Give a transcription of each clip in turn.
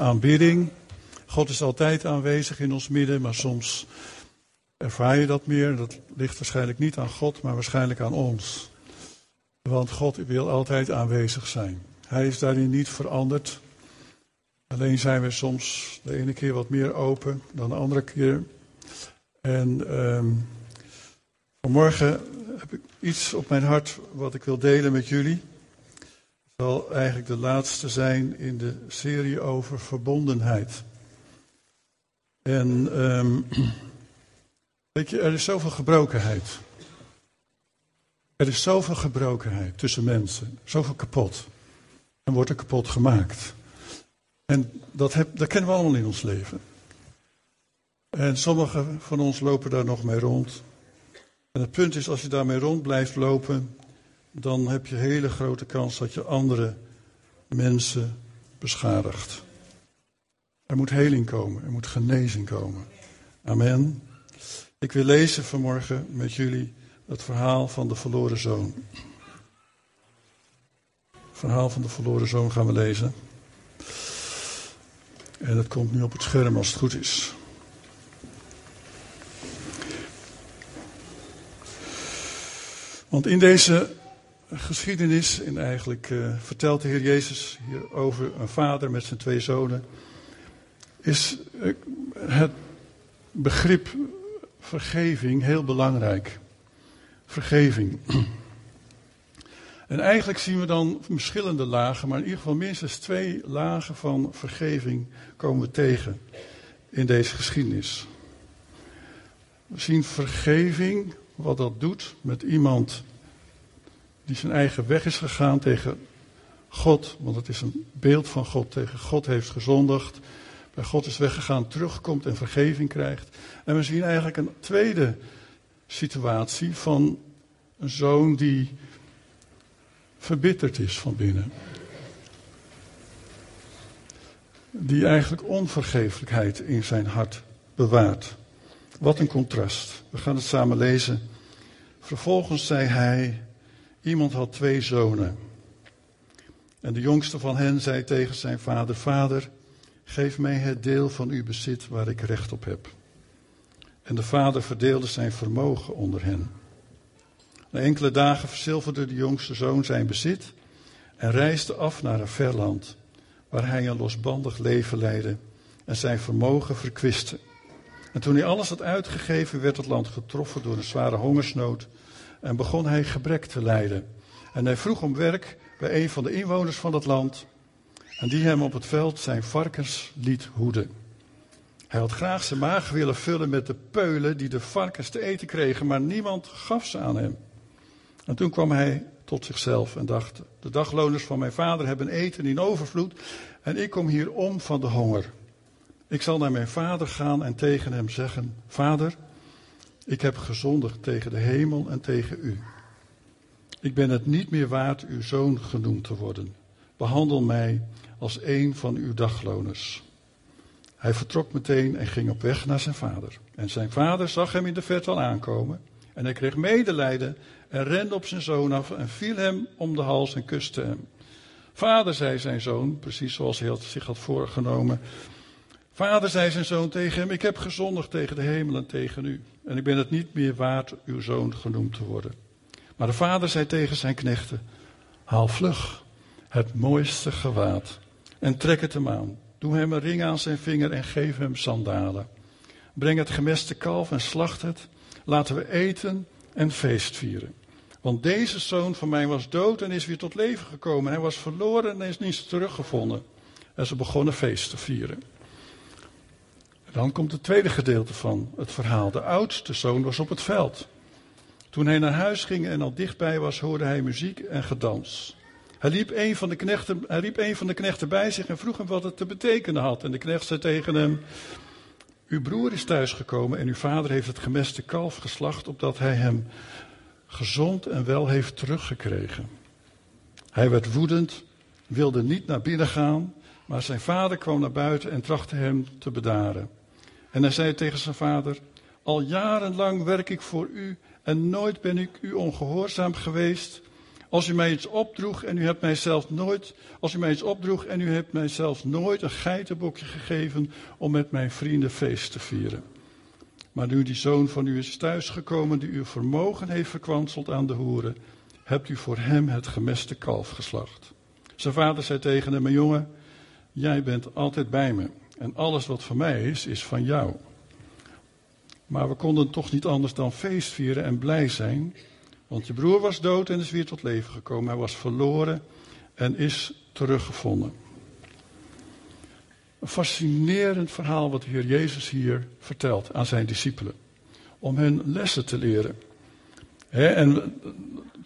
aanbidding. God is altijd aanwezig in ons midden, maar soms ervaar je dat meer. Dat ligt waarschijnlijk niet aan God, maar waarschijnlijk aan ons. Want God wil altijd aanwezig zijn. Hij is daarin niet veranderd. Alleen zijn we soms de ene keer wat meer open dan de andere keer. En um, vanmorgen heb ik iets op mijn hart wat ik wil delen met jullie zal eigenlijk de laatste zijn in de serie over verbondenheid. En um, weet je, er is zoveel gebrokenheid. Er is zoveel gebrokenheid tussen mensen, zoveel kapot. En wordt er kapot gemaakt. En dat, heb, dat kennen we allemaal in ons leven. En sommigen van ons lopen daar nog mee rond. En het punt is, als je daarmee rond blijft lopen, dan heb je hele grote kans dat je andere mensen beschadigt. Er moet heling komen, er moet genezing komen. Amen. Ik wil lezen vanmorgen met jullie het verhaal van de verloren zoon. Het verhaal van de verloren zoon gaan we lezen. En het komt nu op het scherm als het goed is. Want in deze geschiedenis. En eigenlijk uh, vertelt de Heer Jezus hier over een vader met zijn twee zonen. Is uh, het begrip vergeving heel belangrijk. Vergeving. En eigenlijk zien we dan verschillende lagen, maar in ieder geval minstens twee lagen van vergeving komen we tegen in deze geschiedenis. We zien vergeving, wat dat doet met iemand die zijn eigen weg is gegaan tegen God, want het is een beeld van God, tegen God heeft gezondigd, bij God is weggegaan, terugkomt en vergeving krijgt. En we zien eigenlijk een tweede situatie van een zoon die verbitterd is van binnen. Die eigenlijk onvergeeflijkheid in zijn hart bewaart. Wat een contrast. We gaan het samen lezen. Vervolgens zei hij: Iemand had twee zonen. En de jongste van hen zei tegen zijn vader: Vader, geef mij het deel van uw bezit waar ik recht op heb. En de vader verdeelde zijn vermogen onder hen. Na enkele dagen verzilverde de jongste zoon zijn bezit en reisde af naar een ver land, waar hij een losbandig leven leidde en zijn vermogen verkwiste. En toen hij alles had uitgegeven, werd het land getroffen door een zware hongersnood en begon hij gebrek te lijden. En hij vroeg om werk bij een van de inwoners van het land en die hem op het veld zijn varkens liet hoeden. Hij had graag zijn maag willen vullen met de peulen die de varkens te eten kregen, maar niemand gaf ze aan hem. En toen kwam hij tot zichzelf en dacht: De dagloners van mijn vader hebben eten in overvloed en ik kom hier om van de honger. Ik zal naar mijn vader gaan en tegen hem zeggen: Vader, ik heb gezondigd tegen de hemel en tegen u. Ik ben het niet meer waard uw zoon genoemd te worden. Behandel mij als een van uw dagloners. Hij vertrok meteen en ging op weg naar zijn vader. En zijn vader zag hem in de verte al aankomen. En hij kreeg medelijden en rende op zijn zoon af en viel hem om de hals en kuste hem. Vader, zei zijn zoon, precies zoals hij zich had voorgenomen. Vader, zei zijn zoon tegen hem, ik heb gezondigd tegen de hemel en tegen u. En ik ben het niet meer waard uw zoon genoemd te worden. Maar de vader zei tegen zijn knechten, haal vlug het mooiste gewaad en trek het hem aan. Doe hem een ring aan zijn vinger en geef hem sandalen. Breng het gemeste kalf en slacht het. Laten we eten en feest vieren. Want deze zoon van mij was dood en is weer tot leven gekomen. Hij was verloren en is niet teruggevonden. En ze begonnen feest te vieren. Dan komt het tweede gedeelte van het verhaal. De oudste zoon was op het veld. Toen hij naar huis ging en al dichtbij was, hoorde hij muziek en gedans. Hij riep, een van de knechten, hij een van de knechten bij zich en vroeg hem wat het te betekenen had. En de knecht zei tegen hem: Uw broer is thuisgekomen en uw vader heeft het gemeste kalf geslacht, opdat hij hem gezond en wel heeft teruggekregen. Hij werd woedend, wilde niet naar binnen gaan, maar zijn vader kwam naar buiten en trachtte hem te bedaren. En hij zei tegen zijn vader: Al jarenlang werk ik voor u en nooit ben ik u ongehoorzaam geweest. Als u mij iets opdroeg en u hebt mij zelfs nooit, als u mij iets opdroeg en u hebt mij zelfs nooit een geitenbokje gegeven om met mijn vrienden feest te vieren. Maar nu die zoon van u is thuisgekomen die uw vermogen heeft verkwanseld aan de hoeren, hebt u voor hem het gemeste kalf geslacht. Zijn vader zei tegen hem, jongen, jij bent altijd bij me en alles wat van mij is, is van jou. Maar we konden toch niet anders dan feest vieren en blij zijn, want je broer was dood en is weer tot leven gekomen. Hij was verloren en is teruggevonden. Een fascinerend verhaal wat de Heer Jezus hier vertelt aan zijn discipelen. Om hen lessen te leren. en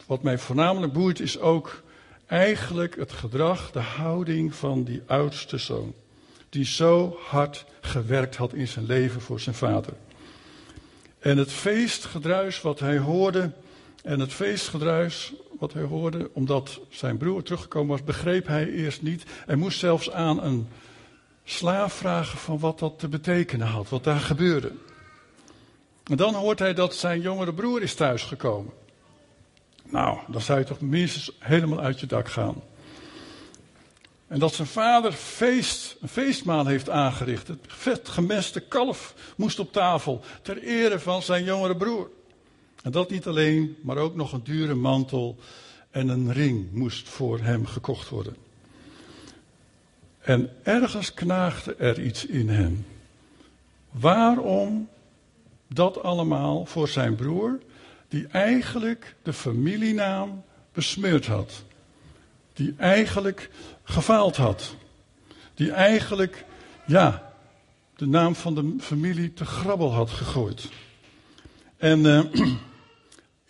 wat mij voornamelijk boeit is ook eigenlijk het gedrag, de houding van die oudste zoon. Die zo hard gewerkt had in zijn leven voor zijn vader. En het feestgedruis wat hij hoorde, en het feestgedruis wat hij hoorde, omdat zijn broer teruggekomen was, begreep hij eerst niet. Hij moest zelfs aan een slaaf vragen van wat dat te betekenen had, wat daar gebeurde. En dan hoort hij dat zijn jongere broer is thuisgekomen. Nou, dan zou je toch minstens helemaal uit je dak gaan. En dat zijn vader feest, een feestmaal heeft aangericht. Het vet gemeste kalf moest op tafel ter ere van zijn jongere broer. En dat niet alleen, maar ook nog een dure mantel en een ring moest voor hem gekocht worden. En ergens knaagde er iets in hem. Waarom dat allemaal voor zijn broer, die eigenlijk de familienaam besmeurd had? Die eigenlijk gefaald had. Die eigenlijk, ja, de naam van de familie te grabbel had gegooid. En uh,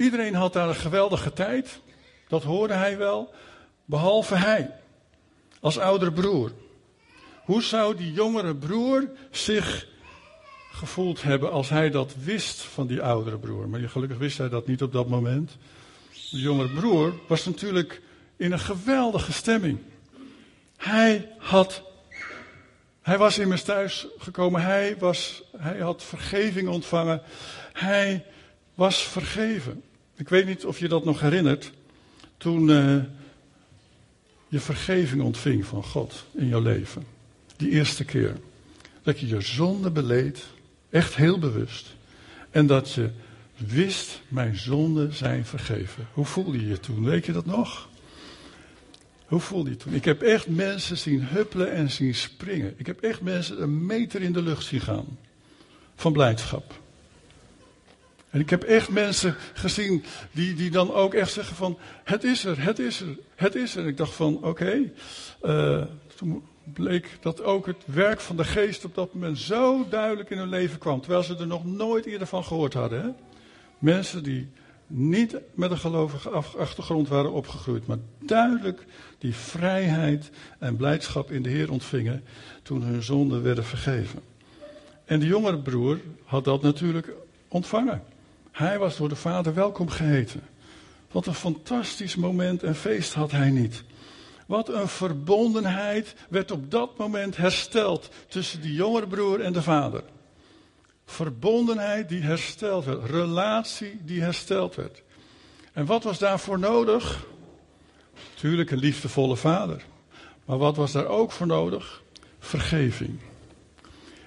iedereen had daar een geweldige tijd. Dat hoorde hij wel. Behalve hij. Als oudere broer. Hoe zou die jongere broer zich gevoeld hebben als hij dat wist van die oudere broer? Maar gelukkig wist hij dat niet op dat moment. De jongere broer was natuurlijk in een geweldige stemming. Hij had, hij was immers thuis gekomen, hij, was, hij had vergeving ontvangen, hij was vergeven. Ik weet niet of je dat nog herinnert, toen uh, je vergeving ontving van God in jouw leven. Die eerste keer. Dat je je zonde beleed, echt heel bewust. En dat je wist, mijn zonden zijn vergeven. Hoe voelde je je toen? Weet je dat nog? Hoe voelde je toen? Ik heb echt mensen zien huppelen en zien springen. Ik heb echt mensen een meter in de lucht zien gaan. Van blijdschap. En ik heb echt mensen gezien die, die dan ook echt zeggen van, het is er, het is er, het is er. En ik dacht van, oké, eh, toen bleek dat ook het werk van de geest op dat moment zo duidelijk in hun leven kwam. Terwijl ze er nog nooit eerder van gehoord hadden. Mensen die niet met een gelovige achtergrond waren opgegroeid, maar duidelijk die vrijheid en blijdschap in de Heer ontvingen toen hun zonden werden vergeven. En de jongere broer had dat natuurlijk ontvangen. Hij was door de vader welkom geheten. Wat een fantastisch moment en feest had hij niet. Wat een verbondenheid werd op dat moment hersteld tussen de jongere broer en de vader. Verbondenheid die hersteld werd. Relatie die hersteld werd. En wat was daarvoor nodig? Tuurlijk een liefdevolle vader. Maar wat was daar ook voor nodig? Vergeving.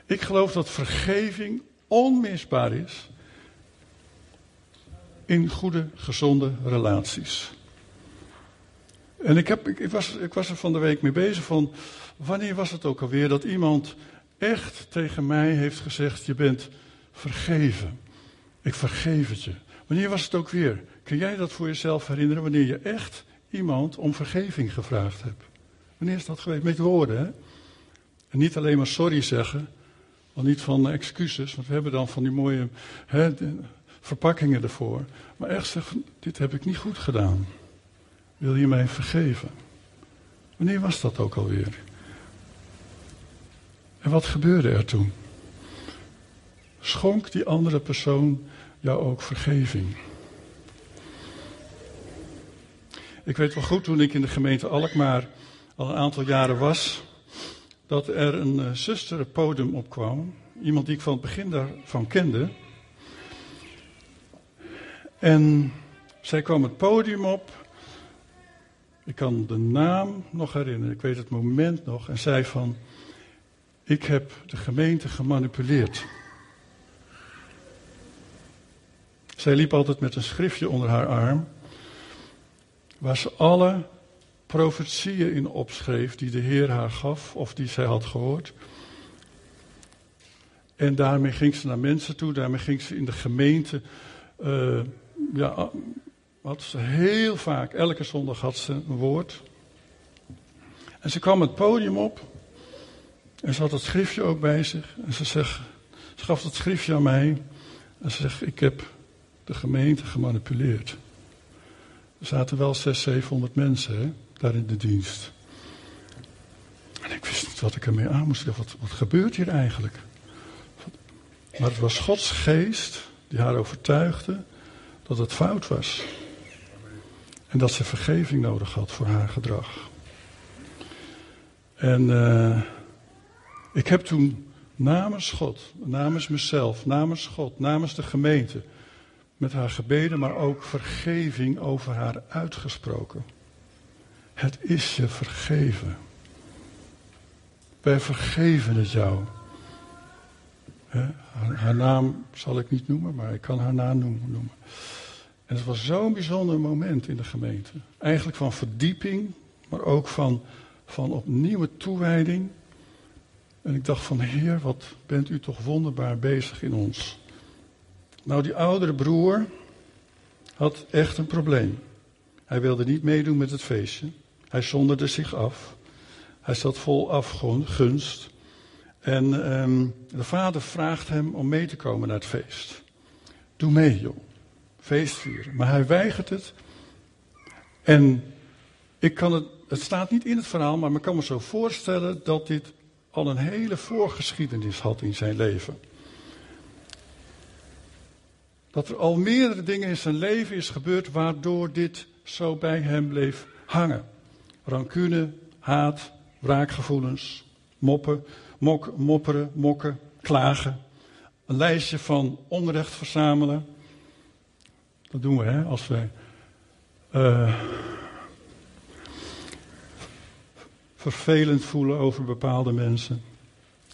Ik geloof dat vergeving onmisbaar is in goede, gezonde relaties. En ik, heb, ik, was, ik was er van de week mee bezig van, wanneer was het ook alweer dat iemand echt tegen mij heeft gezegd: Je bent vergeven. Ik vergeef het je. Wanneer was het ook weer? Kun jij dat voor jezelf herinneren wanneer je echt iemand om vergeving gevraagd hebt? Wanneer is dat geweest? Met woorden, hè? En niet alleen maar sorry zeggen, al niet van excuses, want we hebben dan van die mooie hè, verpakkingen ervoor. Maar echt zeggen: Dit heb ik niet goed gedaan. Wil je mij vergeven? Wanneer was dat ook alweer? En wat gebeurde er toen? Schonk die andere persoon jou ook vergeving? Ik weet wel goed toen ik in de gemeente Alkmaar al een aantal jaren was, dat er een uh, zuster het podium opkwam. Iemand die ik van het begin daarvan kende. En zij kwam het podium op Ik kan de naam nog herinneren, ik weet het moment nog. En zei van, ik heb de gemeente gemanipuleerd. Zij liep altijd met een schriftje onder haar arm, waar ze alle profetieën in opschreef die de Heer haar gaf of die zij had gehoord. En daarmee ging ze naar mensen toe, daarmee ging ze in de gemeente. Uh, ja, had ze heel vaak, elke zondag had ze een woord. En ze kwam het podium op. En ze had het schriftje ook bij zich. En ze, zegt, ze gaf het schriftje aan mij. En ze zegt, ik heb de gemeente gemanipuleerd. Er zaten wel 600, 700 mensen daar in de dienst. En ik wist niet wat ik ermee aan moest. Wat, wat gebeurt hier eigenlijk? Maar het was Gods geest die haar overtuigde dat het fout was. En dat ze vergeving nodig had voor haar gedrag. En uh, ik heb toen namens God, namens mezelf, namens God, namens de gemeente, met haar gebeden, maar ook vergeving over haar uitgesproken. Het is je vergeven. Wij vergeven het jou. haar, naam zal ik niet noemen, maar ik kan haar naam noemen. En het was zo'n bijzonder moment in de gemeente. Eigenlijk van verdieping, maar ook van, van opnieuw toewijding. En ik dacht van Heer, wat bent u toch wonderbaar bezig in ons. Nou, die oudere broer had echt een probleem. Hij wilde niet meedoen met het feestje. Hij zonderde zich af. Hij zat vol afgunst. En um, de vader vraagt hem om mee te komen naar het feest. Doe mee, joh feest vieren. Maar hij weigert het. En ik kan het, het staat niet in het verhaal, maar ik kan me zo voorstellen dat dit al een hele voorgeschiedenis had in zijn leven. Dat er al meerdere dingen in zijn leven is gebeurd waardoor dit zo bij hem bleef hangen. Rancune, haat, wraakgevoelens, moppen, mok, mopperen, mokken, klagen. Een lijstje van onrecht verzamelen. Dat doen we, hè, als we uh, vervelend voelen over bepaalde mensen.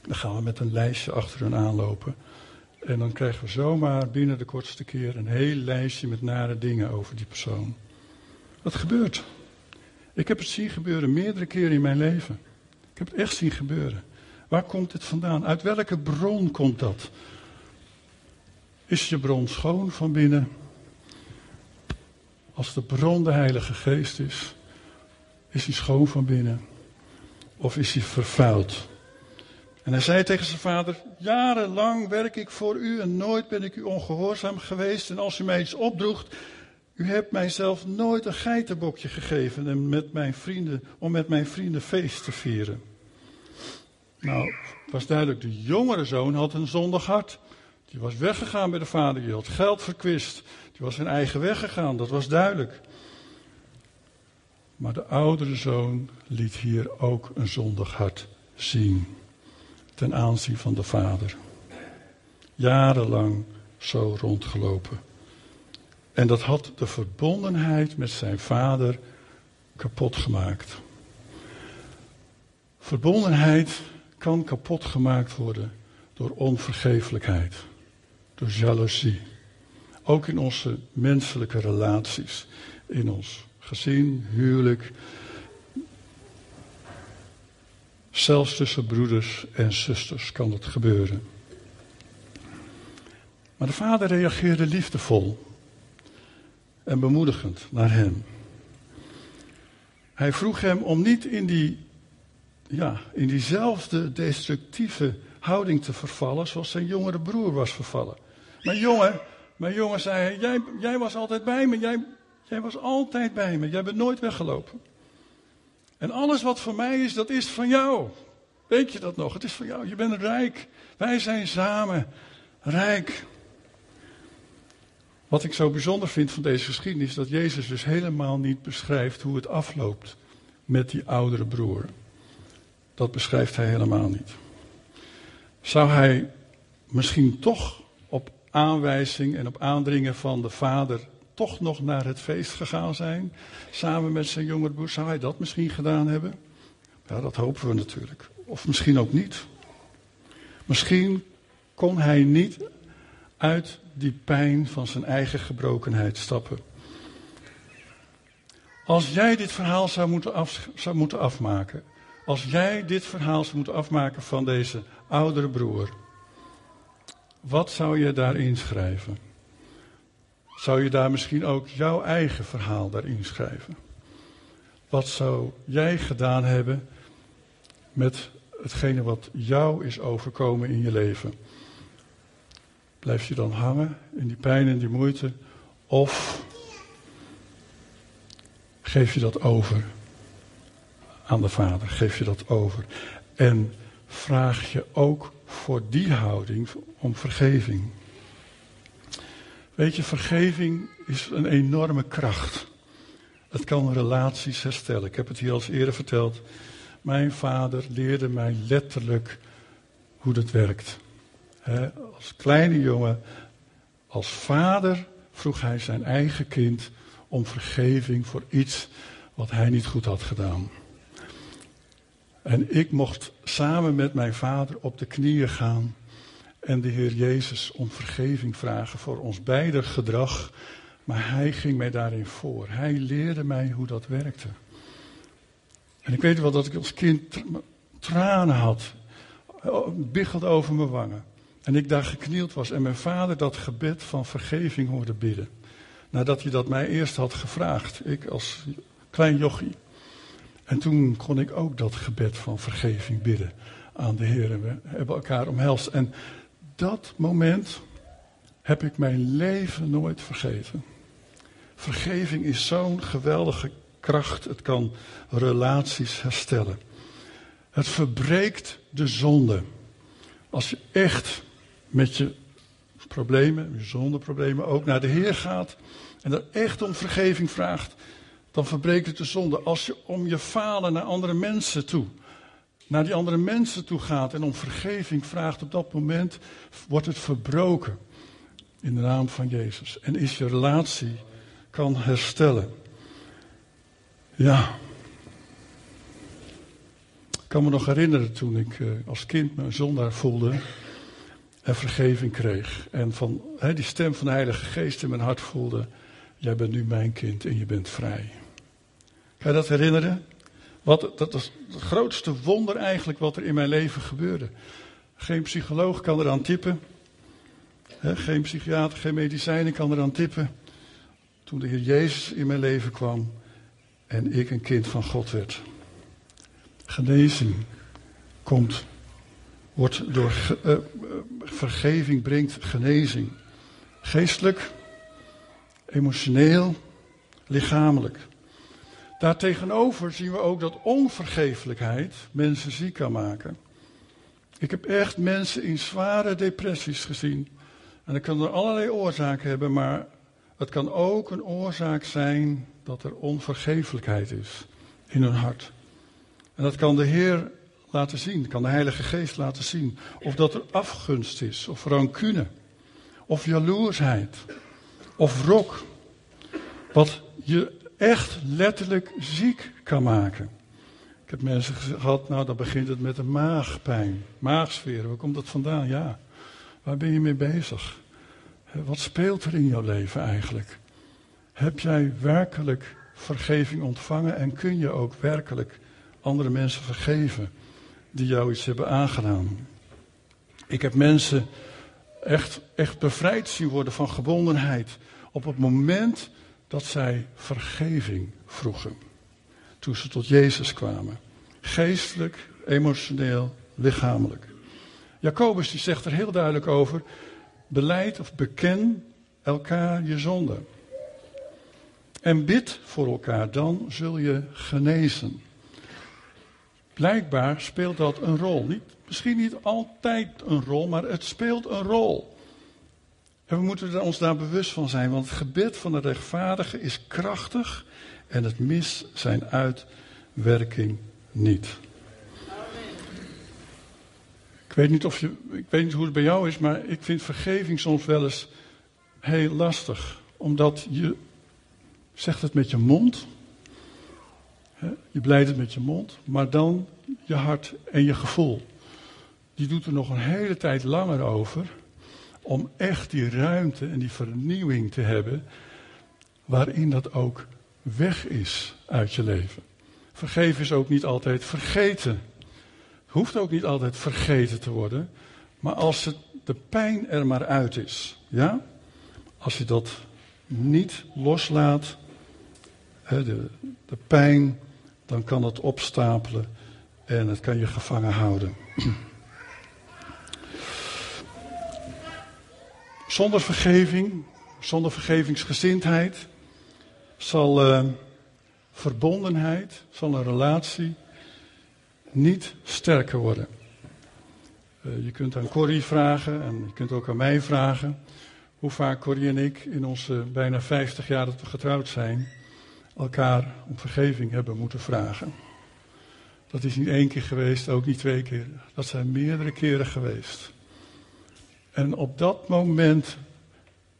Dan gaan we met een lijstje achter hen aanlopen. En dan krijgen we zomaar binnen de kortste keer een heel lijstje met nare dingen over die persoon. Dat gebeurt. Ik heb het zien gebeuren meerdere keren in mijn leven. Ik heb het echt zien gebeuren. Waar komt dit vandaan? Uit welke bron komt dat? Is je bron schoon van binnen? Als de bron de Heilige Geest is, is hij schoon van binnen of is hij vervuild? En hij zei tegen zijn vader: Jarenlang werk ik voor u en nooit ben ik u ongehoorzaam geweest. En als u mij iets opdroegt, u hebt mij zelf nooit een geitenbokje gegeven en met mijn vrienden, om met mijn vrienden feest te vieren. Nou, het was duidelijk, de jongere zoon had een zondig hart. Die was weggegaan bij de vader, die had geld verkwist. Die was zijn eigen weg gegaan, dat was duidelijk. Maar de oudere zoon liet hier ook een zondig hart zien. Ten aanzien van de vader. Jarenlang zo rondgelopen. En dat had de verbondenheid met zijn vader kapot gemaakt. Verbondenheid kan kapot gemaakt worden door onvergeeflijkheid, door jaloezie. Ook in onze menselijke relaties. In ons gezin, huwelijk. Zelfs tussen broeders en zusters kan dat gebeuren. Maar de vader reageerde liefdevol en bemoedigend naar hem. Hij vroeg hem om niet in, die, ja, in diezelfde destructieve houding te vervallen zoals zijn jongere broer was vervallen. Maar jongen, mijn jongen zei, jij, jij was altijd bij me, jij, jij was altijd bij me, jij bent nooit weggelopen. En alles wat voor mij is, dat is van jou. Weet je dat nog? Het is van jou, je bent rijk. Wij zijn samen rijk. Wat ik zo bijzonder vind van deze geschiedenis, dat Jezus dus helemaal niet beschrijft hoe het afloopt met die oudere broer. Dat beschrijft hij helemaal niet. Zou hij misschien toch aanwijzing en op aandringen van de vader toch nog naar het feest gegaan zijn, samen met zijn jongere broer. Zou hij dat misschien gedaan hebben? Ja, dat hopen we natuurlijk. Of misschien ook niet. Misschien kon hij niet uit die pijn van zijn eigen gebrokenheid stappen. Als jij dit verhaal zou moeten, af, zou moeten afmaken, als jij dit verhaal zou moeten afmaken van deze oudere broer, wat zou je daarin schrijven? Zou je daar misschien ook jouw eigen verhaal daarin schrijven? Wat zou jij gedaan hebben met hetgene wat jou is overkomen in je leven? Blijf je dan hangen in die pijn en die moeite? Of geef je dat over aan de Vader? Geef je dat over? En vraag je ook voor die houding om vergeving. Weet je, vergeving is een enorme kracht. Het kan relaties herstellen. Ik heb het hier al eerder verteld. Mijn vader leerde mij letterlijk hoe dat werkt. als kleine jongen, als vader vroeg hij zijn eigen kind om vergeving voor iets wat hij niet goed had gedaan. En ik mocht samen met mijn vader op de knieën gaan en de Heer Jezus om vergeving vragen voor ons beider gedrag. Maar hij ging mij daarin voor. Hij leerde mij hoe dat werkte. En ik weet wel dat ik als kind tranen had, biggelde over mijn wangen. En ik daar geknield was en mijn vader dat gebed van vergeving hoorde bidden. Nadat hij dat mij eerst had gevraagd, ik als klein jochie. En toen kon ik ook dat gebed van vergeving bidden aan de Heer. En we hebben elkaar omhelst. En dat moment heb ik mijn leven nooit vergeten. Vergeving is zo'n geweldige kracht. Het kan relaties herstellen. Het verbreekt de zonde. Als je echt met je problemen, je zondeproblemen ook naar de Heer gaat en er echt om vergeving vraagt, dan verbreekt het de zonde. Als je om je falen naar andere mensen toe, naar die andere mensen toe gaat en om vergeving vraagt, op dat moment wordt het verbroken in de naam van Jezus. En is je relatie kan herstellen. Ja. Ik kan me nog herinneren toen ik eh, als kind me zondaar voelde en vergeving kreeg. En van die stem van de Heilige Geest in mijn hart voelde: Jij bent nu mijn kind en je bent vrij. Kan je dat herinneren? Wat, dat is het grootste wonder eigenlijk wat er in mijn leven gebeurde. Geen psycholoog kan eraan tippen. geen psychiater, geen medicijnen kan eraan tippen. Toen de Heer Jezus in mijn leven kwam en ik een kind van God werd. Genezing komt, wordt door uh, vergeving brengt genezing. Geestelijk, emotioneel, lichamelijk. Daartegenover zien we ook dat onvergeeflijkheid mensen ziek kan maken. Ik heb echt mensen in zware depressies gezien. En dat kan er allerlei oorzaken hebben, maar het kan ook een oorzaak zijn dat er onvergeeflijkheid is in hun hart. En dat kan de Heer laten zien, kan de Heilige Geest laten zien. Of dat er afgunst is, of rancune, of jaloersheid, of wrok. Wat je echt letterlijk ziek kan maken. Ik heb mensen gehad, nou dan begint het met een maagpijn, maagsfeer. Waar komt dat vandaan? Ja, waar ben je mee bezig? Wat speelt er in jouw leven eigenlijk? Heb jij werkelijk vergeving ontvangen en kun je ook werkelijk andere mensen vergeven die jou iets hebben aangedaan? Ik heb mensen echt, echt bevrijd zien worden van gebondenheid op het moment dat zij vergeving vroegen. Toen ze tot Jezus kwamen. Geestelijk, emotioneel, lichamelijk. Jacobus die zegt er heel duidelijk over: beleid of beken elkaar je zonde. En bid voor elkaar, dan zul je genezen. Blijkbaar speelt dat een rol. Niet, misschien niet altijd een rol, maar het speelt een rol. En we moeten ons daar bewust van zijn, want het gebed van de rechtvaardige is krachtig en het mist zijn uitwerking niet. Ik weet niet, of je, ik weet niet hoe het bij jou is, maar ik vind vergeving soms wel eens heel lastig. omdat je zegt het met je mond. Je blijft het met je mond, maar dan je hart en je gevoel. Die doet er nog een hele tijd langer over om echt die ruimte en die vernieuwing te hebben waarin dat ook weg is uit je leven. Vergeven is ook niet altijd vergeten. Hoeft ook niet altijd vergeten te worden, maar als het, de pijn er maar uit is, ja? Als je dat niet loslaat, de, de pijn, dan kan het opstapelen en het kan je gevangen houden. Zonder vergeving, zonder vergevingsgezindheid, zal uh, verbondenheid, zal een relatie niet sterker worden. Uh, je kunt aan Corrie vragen en je kunt ook aan mij vragen hoe vaak Corrie en ik in onze bijna 50 jaar dat we getrouwd zijn, elkaar om vergeving hebben moeten vragen. Dat is niet één keer geweest, ook niet twee keer. Dat zijn meerdere keren geweest. En op dat moment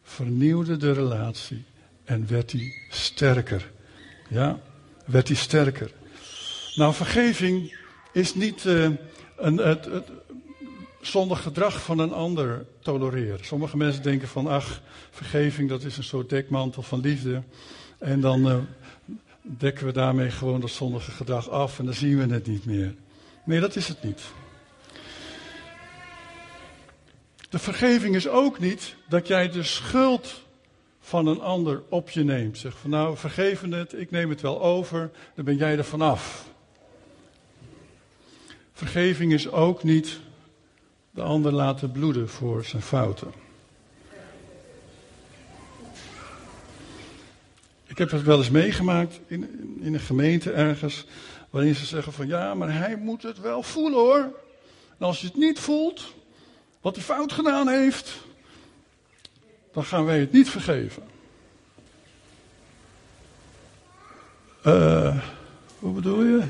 vernieuwde de relatie en werd hij sterker. Ja, werd hij sterker. Nou, vergeving is niet uh, een, het, het, zonder gedrag van een ander tolereren. Sommige mensen denken van, ach, vergeving dat is een soort dekmantel van liefde. En dan uh, dekken we daarmee gewoon dat zondige gedrag af en dan zien we het niet meer. Nee, dat is het niet. De vergeving is ook niet dat jij de schuld van een ander op je neemt. Zeg van nou, vergeven het, ik neem het wel over, dan ben jij er vanaf. Vergeving is ook niet de ander laten bloeden voor zijn fouten. Ik heb het wel eens meegemaakt in, in een gemeente ergens, waarin ze zeggen van ja, maar hij moet het wel voelen hoor. En als je het niet voelt, wat hij fout gedaan heeft, dan gaan wij het niet vergeven. Uh, hoe bedoel je?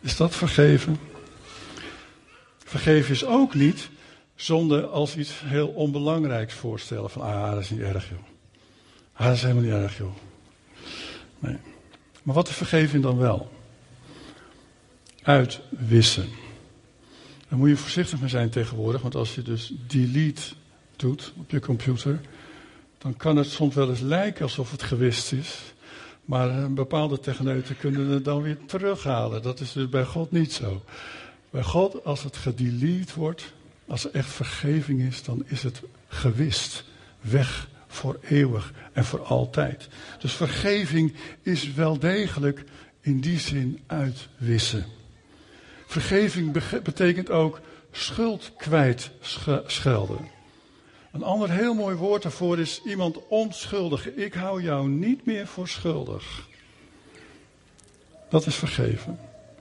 Is dat vergeven? Vergeven is ook niet zonder als iets heel onbelangrijks voorstellen. Van, ah, dat is niet erg, joh. Ah, dat is helemaal niet erg, joh. Nee. Maar wat is vergeving dan wel? Uitwissen. Daar moet je voorzichtig mee zijn tegenwoordig, want als je dus delete doet op je computer, dan kan het soms wel eens lijken alsof het gewist is. Maar een bepaalde techneuten kunnen het dan weer terughalen. Dat is dus bij God niet zo. Bij God, als het gedelete wordt, als er echt vergeving is, dan is het gewist. Weg voor eeuwig en voor altijd. Dus vergeving is wel degelijk in die zin uitwissen. Vergeving betekent ook schuld kwijt schelden. Een ander heel mooi woord daarvoor is iemand onschuldig. Ik hou jou niet meer voor schuldig. Dat is vergeven.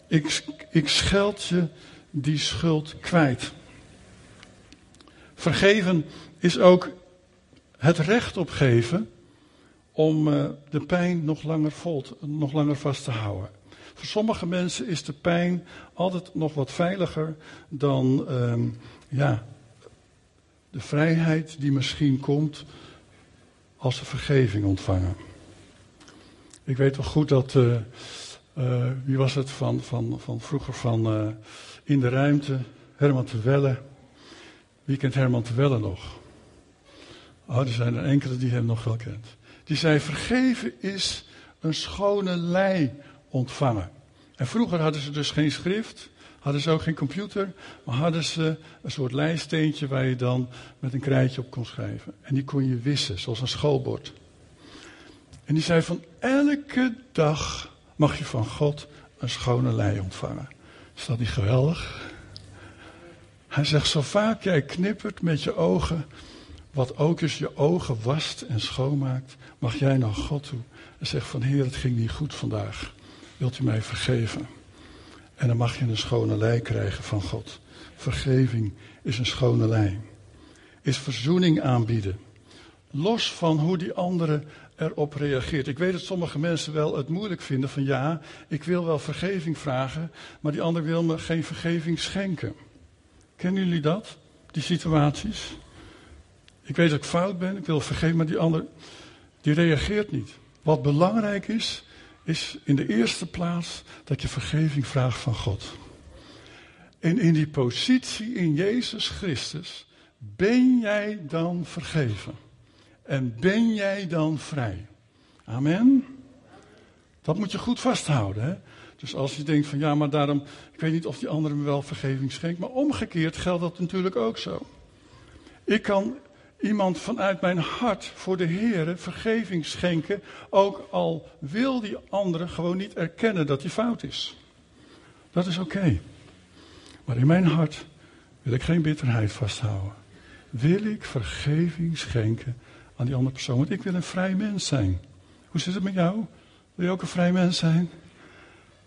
Ik, ik scheld je die schuld kwijt. Vergeven is ook het recht opgeven om uh, de pijn nog langer, vol, nog langer vast te houden. Voor sommige mensen is de pijn altijd nog wat veiliger dan uh, ja, de vrijheid die misschien komt als ze vergeving ontvangen. Ik weet wel goed dat, uh, uh, wie was het van, van, van vroeger van uh, In de Ruimte, Herman de Welle. Wie kent Herman de Welle nog? Oh, er zijn er enkele die hem nog wel kent. Die zei, vergeven is een schone lei ontvangen. En vroeger hadden ze dus geen schrift, hadden ze ook geen computer, maar hadden ze een soort lijststeentje waar je dan met een krijtje op kon schrijven. En die kon je wissen, zoals een schoolbord. En die zei van elke dag mag je van God een schone lei ontvangen. Is dat niet geweldig? Hij zegt, zo vaak jij knippert met je ogen, wat ook eens je ogen wast en schoonmaakt, mag jij naar God toe en zegt van Heer, het ging niet goed vandaag. Wilt u mij vergeven? En dan mag je een schone lei krijgen van God. Vergeving is een schone lei. Is verzoening aanbieden. Los van hoe die andere erop reageert. Ik weet dat sommige mensen wel het moeilijk vinden van ja, ik wil wel vergeving vragen, maar die ander wil me geen vergeving schenken. Kennen jullie dat? Die situaties? Ik weet dat ik fout ben, ik wil vergeven, maar die ander, die reageert niet. Wat belangrijk is, is in de eerste plaats dat je vergeving vraagt van God. En in die positie in Jezus Christus ben jij dan vergeven. En ben jij dan vrij. Amen. Dat moet je goed vasthouden. Hè? Dus als je denkt van ja, maar daarom, ik weet niet of die andere me wel vergeving schenkt. Maar omgekeerd geldt dat natuurlijk ook zo. Ik kan iemand vanuit mijn hart voor de Heer vergeving schenken. Ook al wil die andere gewoon niet erkennen dat hij fout is. Dat is oké. Maar in mijn hart wil ik geen bitterheid vasthouden. Wil ik vergeving schenken aan die andere persoon. Want ik wil een vrij mens zijn. Hoe zit het met jou? Wil je ook een vrij mens zijn?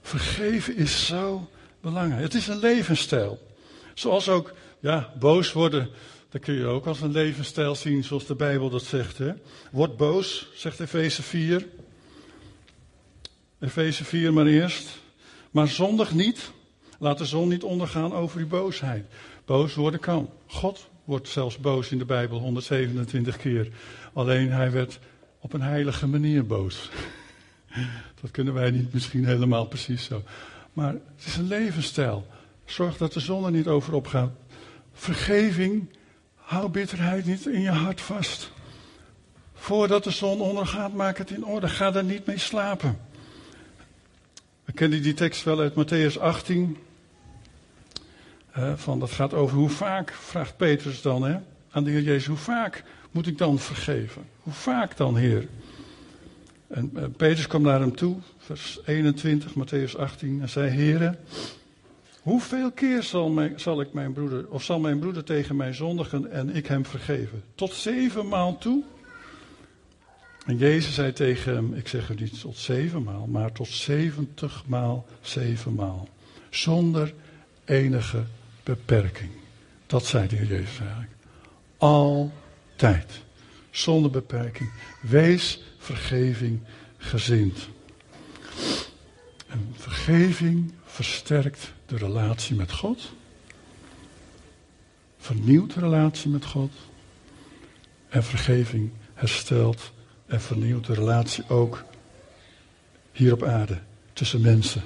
Vergeven is zo belangrijk. Het is een levensstijl. Zoals ook, ja, boos worden, dat kun je ook als een levensstijl zien, zoals de Bijbel dat zegt. Hè? Word boos, zegt Efeze 4. Efeze 4 maar eerst. Maar zondig niet. Laat de zon niet ondergaan over uw boosheid. Boos worden kan. God wordt zelfs boos in de Bijbel 127 keer. Alleen hij werd op een heilige manier boos. Dat kunnen wij niet misschien helemaal precies zo. Maar het is een levensstijl. Zorg dat de zon er niet over opgaat. Vergeving, hou bitterheid niet in je hart vast. Voordat de zon ondergaat, maak het in orde. Ga er niet mee slapen. We kennen die tekst wel uit Matthäus 18. van, dat gaat over hoe vaak, vraagt Petrus dan hè, aan de Heer Jezus, hoe vaak moet ik dan vergeven? Hoe vaak dan, Heer? En uh, Petrus kwam naar hem toe, vers 21, Matthäus 18, en zei: Heere, hoeveel keer zal, mijn, ik mijn broeder, of zal mijn broeder tegen mij zondigen en ik hem vergeven? Tot zevenmaal toe? En Jezus zei tegen hem: Ik zeg u niet tot zevenmaal, maar tot zeventigmaal zevenmaal. Zonder enige beperking. Dat zei de Jezus eigenlijk. Altijd. Zonder beperking. Wees vergeving gezind. En vergeving versterkt de relatie met God. Vernieuwt de relatie met God. En vergeving herstelt en vernieuwt de relatie ook hier op aarde tussen mensen.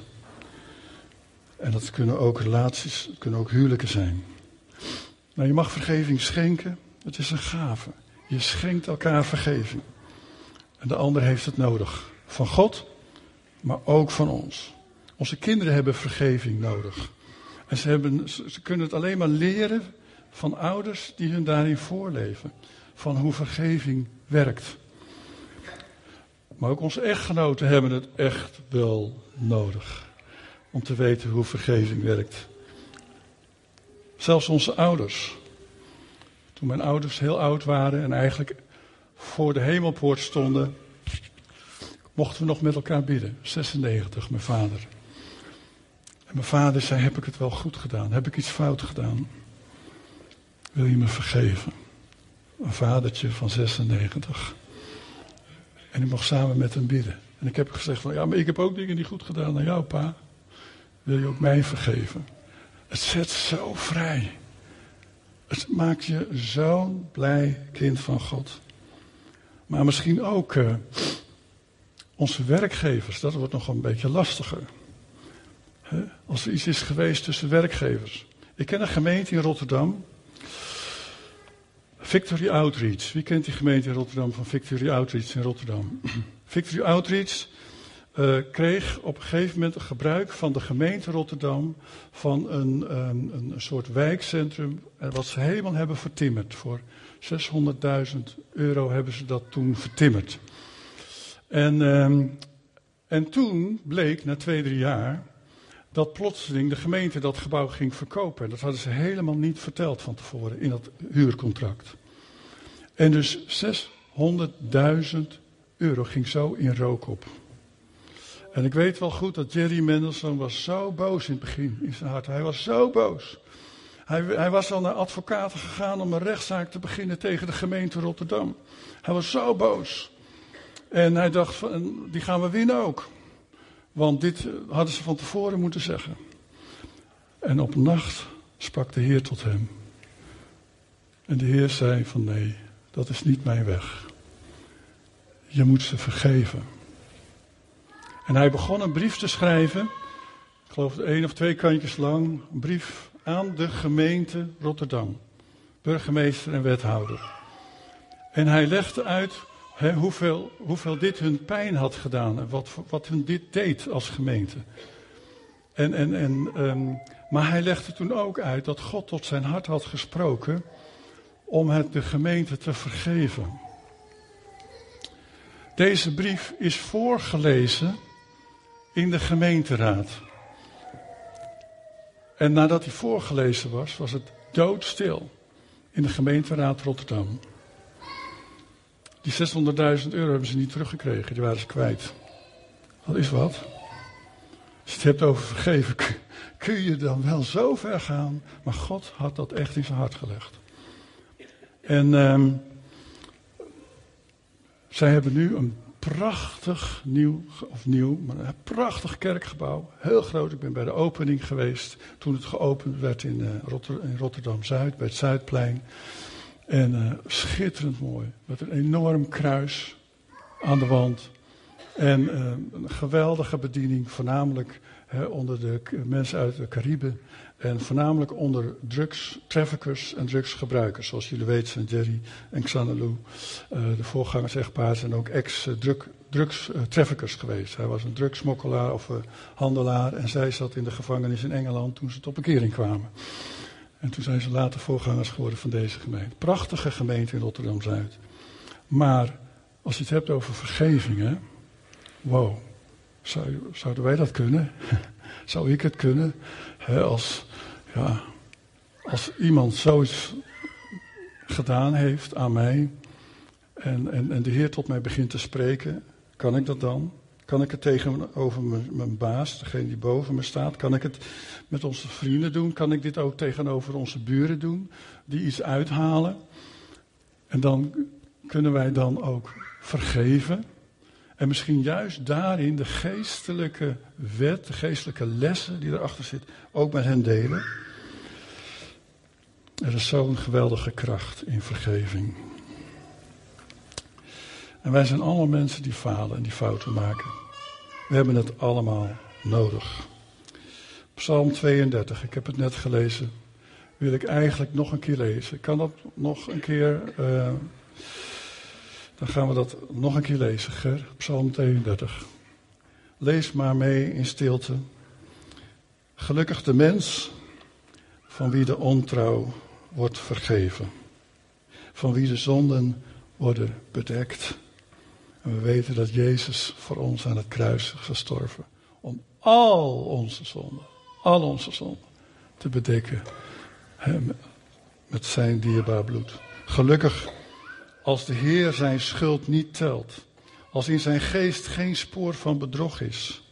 En dat kunnen ook relaties, het kunnen ook huwelijken zijn. Nou, je mag vergeving schenken. Het is een gave. Je schenkt elkaar vergeving. En de ander heeft het nodig. Van God, maar ook van ons. Onze kinderen hebben vergeving nodig. En ze, hebben, ze kunnen het alleen maar leren van ouders die hun daarin voorleven. Van hoe vergeving werkt. Maar ook onze echtgenoten hebben het echt wel nodig. Om te weten hoe vergeving werkt. Zelfs onze ouders. Toen mijn ouders heel oud waren en eigenlijk voor de hemelpoort stonden, mochten we nog met elkaar bidden. 96, mijn vader. En mijn vader zei: Heb ik het wel goed gedaan? Heb ik iets fout gedaan? Wil je me vergeven? Een vadertje van 96. En ik mocht samen met hem bidden. En ik heb gezegd: van, Ja, maar ik heb ook dingen die goed gedaan aan jou, pa. Wil je ook mij vergeven? Het zet zo vrij. Het maakt je zo'n blij kind van God. Maar misschien ook uh, onze werkgevers, dat wordt nog een beetje lastiger. Als er iets is geweest tussen werkgevers. Ik ken een gemeente in Rotterdam. Victory Outreach. Wie kent die gemeente in Rotterdam van Victory Outreach in Rotterdam? Victory Outreach uh, kreeg op een gegeven moment een gebruik van de gemeente Rotterdam van een, um, een soort wijkcentrum wat ze helemaal hebben vertimmerd. Voor 600.000 euro hebben ze dat toen vertimmerd. En, um, en toen bleek na twee, drie jaar dat plotseling de gemeente dat gebouw ging verkopen. En dat hadden ze helemaal niet verteld van tevoren in dat huurcontract. En dus 600.000 euro ging zo in rook op. En ik weet wel goed dat Jerry Mendelssohn was zo boos in het begin in zijn hart. Hij was zo boos. Hij, hij, was al naar advocaten gegaan om een rechtszaak te beginnen tegen de gemeente Rotterdam. Hij was zo boos. En hij dacht, van, die gaan we winnen ook. Want dit hadden ze van tevoren moeten zeggen. En op nacht sprak de Heer tot hem. En de Heer zei van nee, Dat is niet mijn weg. Je moet ze vergeven. En hij begon een brief te schrijven. Ik geloof één of twee kantjes lang. Een brief aan de gemeente Rotterdam. Burgemeester en wethouder. En hij legde uit hoeveel, hoeveel dit hun pijn had gedaan. En wat, wat hun dit deed als gemeente. En, en, en, um, maar hij legde toen ook uit dat God tot zijn hart had gesproken om het de gemeente te vergeven. Deze brief is voorgelezen in de gemeenteraad. En nadat hij voorgelezen was, was het doodstil in de gemeenteraad Rotterdam. Die 600.000 euro hebben ze niet teruggekregen, die waren ze kwijt. Dat is wat. Als je het hebt over vergeven, kun je dan wel zo ver gaan. Maar God had dat echt in zijn hart gelegd. En um, zij hebben nu een prachtig nieuw, of nieuw, maar een prachtig kerkgebouw. Heel groot. Ik ben bij de opening geweest toen het geopend werd in, uh, in Rotterdam-Zuid, bij het Zuidplein. En uh, schitterend mooi. Met een enorm kruis aan de wand. En uh, een geweldige bediening, voornamelijk onder de mensen uit de Cariben. En voornamelijk onder drugs, traffickers en drugsgebruikers. Zoals jullie weten zijn Jerry en Xanelu, uh, de voorgangers echtpaar, zijn ook ex-drugstraffickers geweest. Hij was een drugsmokkelaar of handelaar en zij zat in de gevangenis in Engeland toen ze tot bekering kwamen. En toen zijn ze later voorgangers geworden van deze gemeente. Prachtige gemeente in Rotterdam-Zuid. Maar als je het hebt over vergeving, hè, wow, zou, zouden wij dat kunnen? Zou ik het kunnen? als, ja, als iemand zoiets gedaan heeft aan mij en, en, en de Heer tot mij begint te spreken, kan ik dat dan? Kan ik het tegenover mijn, baas, degene die boven me staat? Kan ik het met onze vrienden doen? Kan ik dit ook tegenover onze buren doen, die iets uithalen? En dan kunnen wij dan ook vergeven. En misschien juist daarin de geestelijke wet, de geestelijke lessen die erachter zit, ook met hen delen. Er is zo'n geweldige kracht in vergeving. En wij zijn allemaal mensen die falen en die fouten maken. We hebben het allemaal nodig. Psalm 32, ik heb het net gelezen. Wil ik eigenlijk nog een keer lezen. Kan dat nog een keer. Uh, dan gaan we dat nog een keer lezen, Ger. Psalm 32. Lees maar mee in stilte. Gelukkig de mens van wie de ontrouw wordt vergeven. Van wie de zonden worden bedekt. En we weten dat Jezus voor ons aan het kruis is gestorven. Om al onze zonden, al onze zonden te bedekken. Met zijn dierbaar bloed. Gelukkig als de Heer zijn schuld niet telt. Als in zijn geest geen spoor van bedrog is.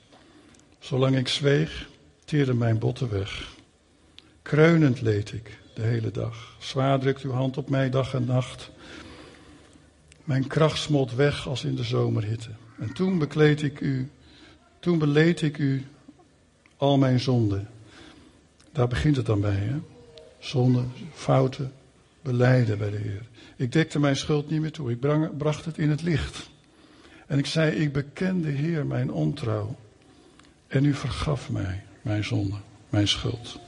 Zolang ik zweeg, teerde mijn botten weg. Kreunend leed ik de hele dag. Zwaar drukt uw hand op mij dag en nacht. Mijn kracht smolt weg als in de zomerhitte. En toen bekleed ik u, toen beleed ik u al mijn zonden. Daar begint het dan bij, hè? Zonden, fouten, beleiden bij de Heer. Ik dekte mijn schuld niet meer toe. Ik bracht het in het licht. En ik zei, ik beken de Heer mijn ontrouw. En u vergaf mij mijn zonde, mijn schuld.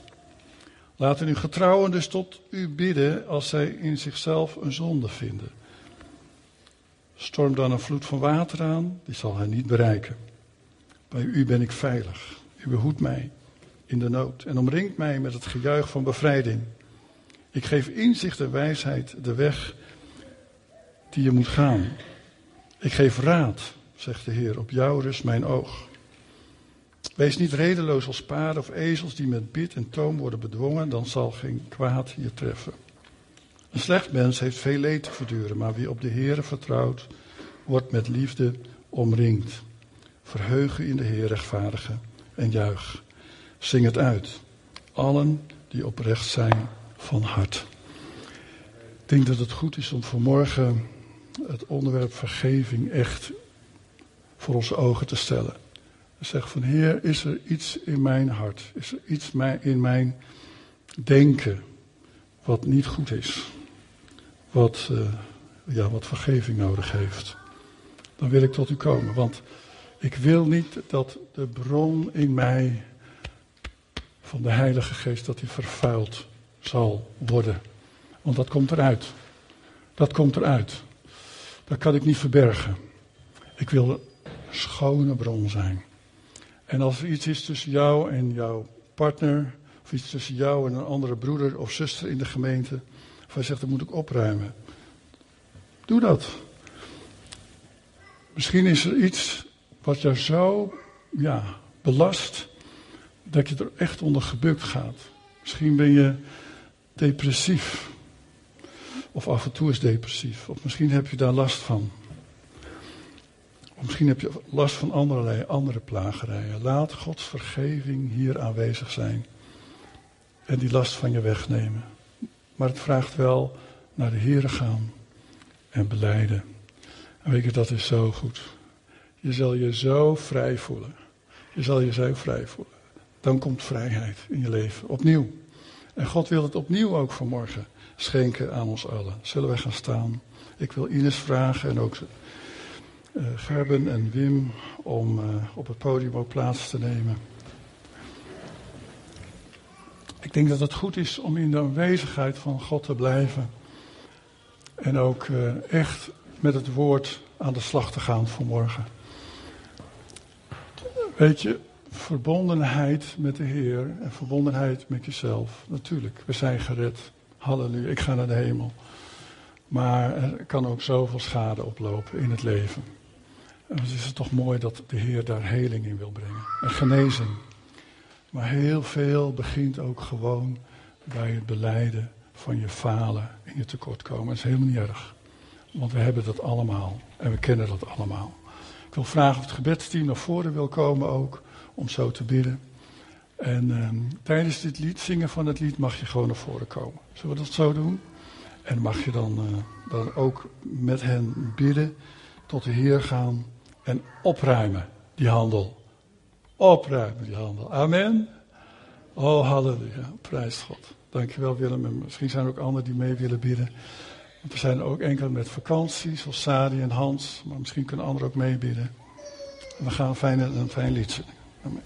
Laten uw getrouwen dus tot u bidden als zij in zichzelf een zonde vinden. Storm dan een vloed van water aan, die zal hij niet bereiken. Bij u ben ik veilig. U behoedt mij in de nood en omringt mij met het gejuich van bevrijding. Ik geef inzicht en wijsheid de weg die je moet gaan. Ik geef raad, zegt de Heer, op jou rust mijn oog. Wees niet redeloos als paarden of ezels die met bit en toom worden bedwongen, dan zal geen kwaad je treffen. Een slecht mens heeft veel leed te verduren, maar wie op de Heer vertrouwt, wordt met liefde omringd. Verheugen in de Heer rechtvaardigen en juich. Zing het uit. Allen die oprecht zijn van hart. Ik denk dat het goed is om vanmorgen het onderwerp vergeving echt voor onze ogen te stellen. Zeg van Heer, is er iets in mijn hart? Is er iets in mijn denken wat niet goed is? Wat, uh, ja, wat vergeving nodig heeft, dan wil ik tot u komen. Want ik wil niet dat de bron in mij van de Heilige Geest, dat die vervuild zal worden. Want dat komt eruit. Dat komt eruit. Dat kan ik niet verbergen. Ik wil een schone bron zijn. En als er iets is tussen jou en jouw partner, of iets tussen jou en een andere broeder of zuster in de gemeente, of hij zegt dat moet ik opruimen. Doe dat. Misschien is er iets wat jou zo ja, belast dat je er echt onder gebukt gaat. Misschien ben je depressief. Of af en toe is depressief. Of misschien heb je daar last van. Of misschien heb je last van allerlei andere plagerijen. Laat Gods vergeving hier aanwezig zijn. En die last van je wegnemen. Maar het vraagt wel naar de Here gaan en beleiden. En weet je, dat is zo goed. Je zal je zo vrij voelen. Je zal je zo vrij voelen. Dan komt vrijheid in je leven. Opnieuw. En God wil het opnieuw ook vanmorgen schenken aan ons allen. Zullen wij gaan staan? Ik wil Ines vragen en ook uh, Gerben en Wim om uh, op het podium ook plaats te nemen. Ik denk dat het goed is om in de aanwezigheid van God te blijven. En ook uh, echt met het woord aan de slag te gaan vanmorgen. Weet je, verbondenheid met de Heer en verbondenheid met jezelf. Natuurlijk, we zijn gered. Halleluja, ik ga naar de hemel. Maar er kan ook zoveel schade oplopen in het leven. En dan is het toch mooi dat de Heer daar heling in wil brengen. En genezing. Maar heel veel begint ook gewoon bij het beleiden van je falen en je tekortkomen. Dat is helemaal niet erg. Want we hebben dat allemaal. En we kennen dat allemaal. Ik wil vragen of het gebedsteam naar voren wil komen ook. Om zo te bidden. En uh, tijdens dit lied, zingen van het lied, mag je gewoon naar voren komen. Zullen we dat zo doen? En mag je dan, uh, dan ook met hen bidden, tot de Heer gaan en opruimen die handel. Opruimen die handel. Amen. Oh, halleluja. Prijs God. Dankjewel Willem. En misschien zijn er ook anderen die mee willen bidden. Er zijn ook enkele met vakantie, zoals Sadi en Hans. Maar misschien kunnen anderen ook meebidden. We gaan een fijn, een fijn. Amen.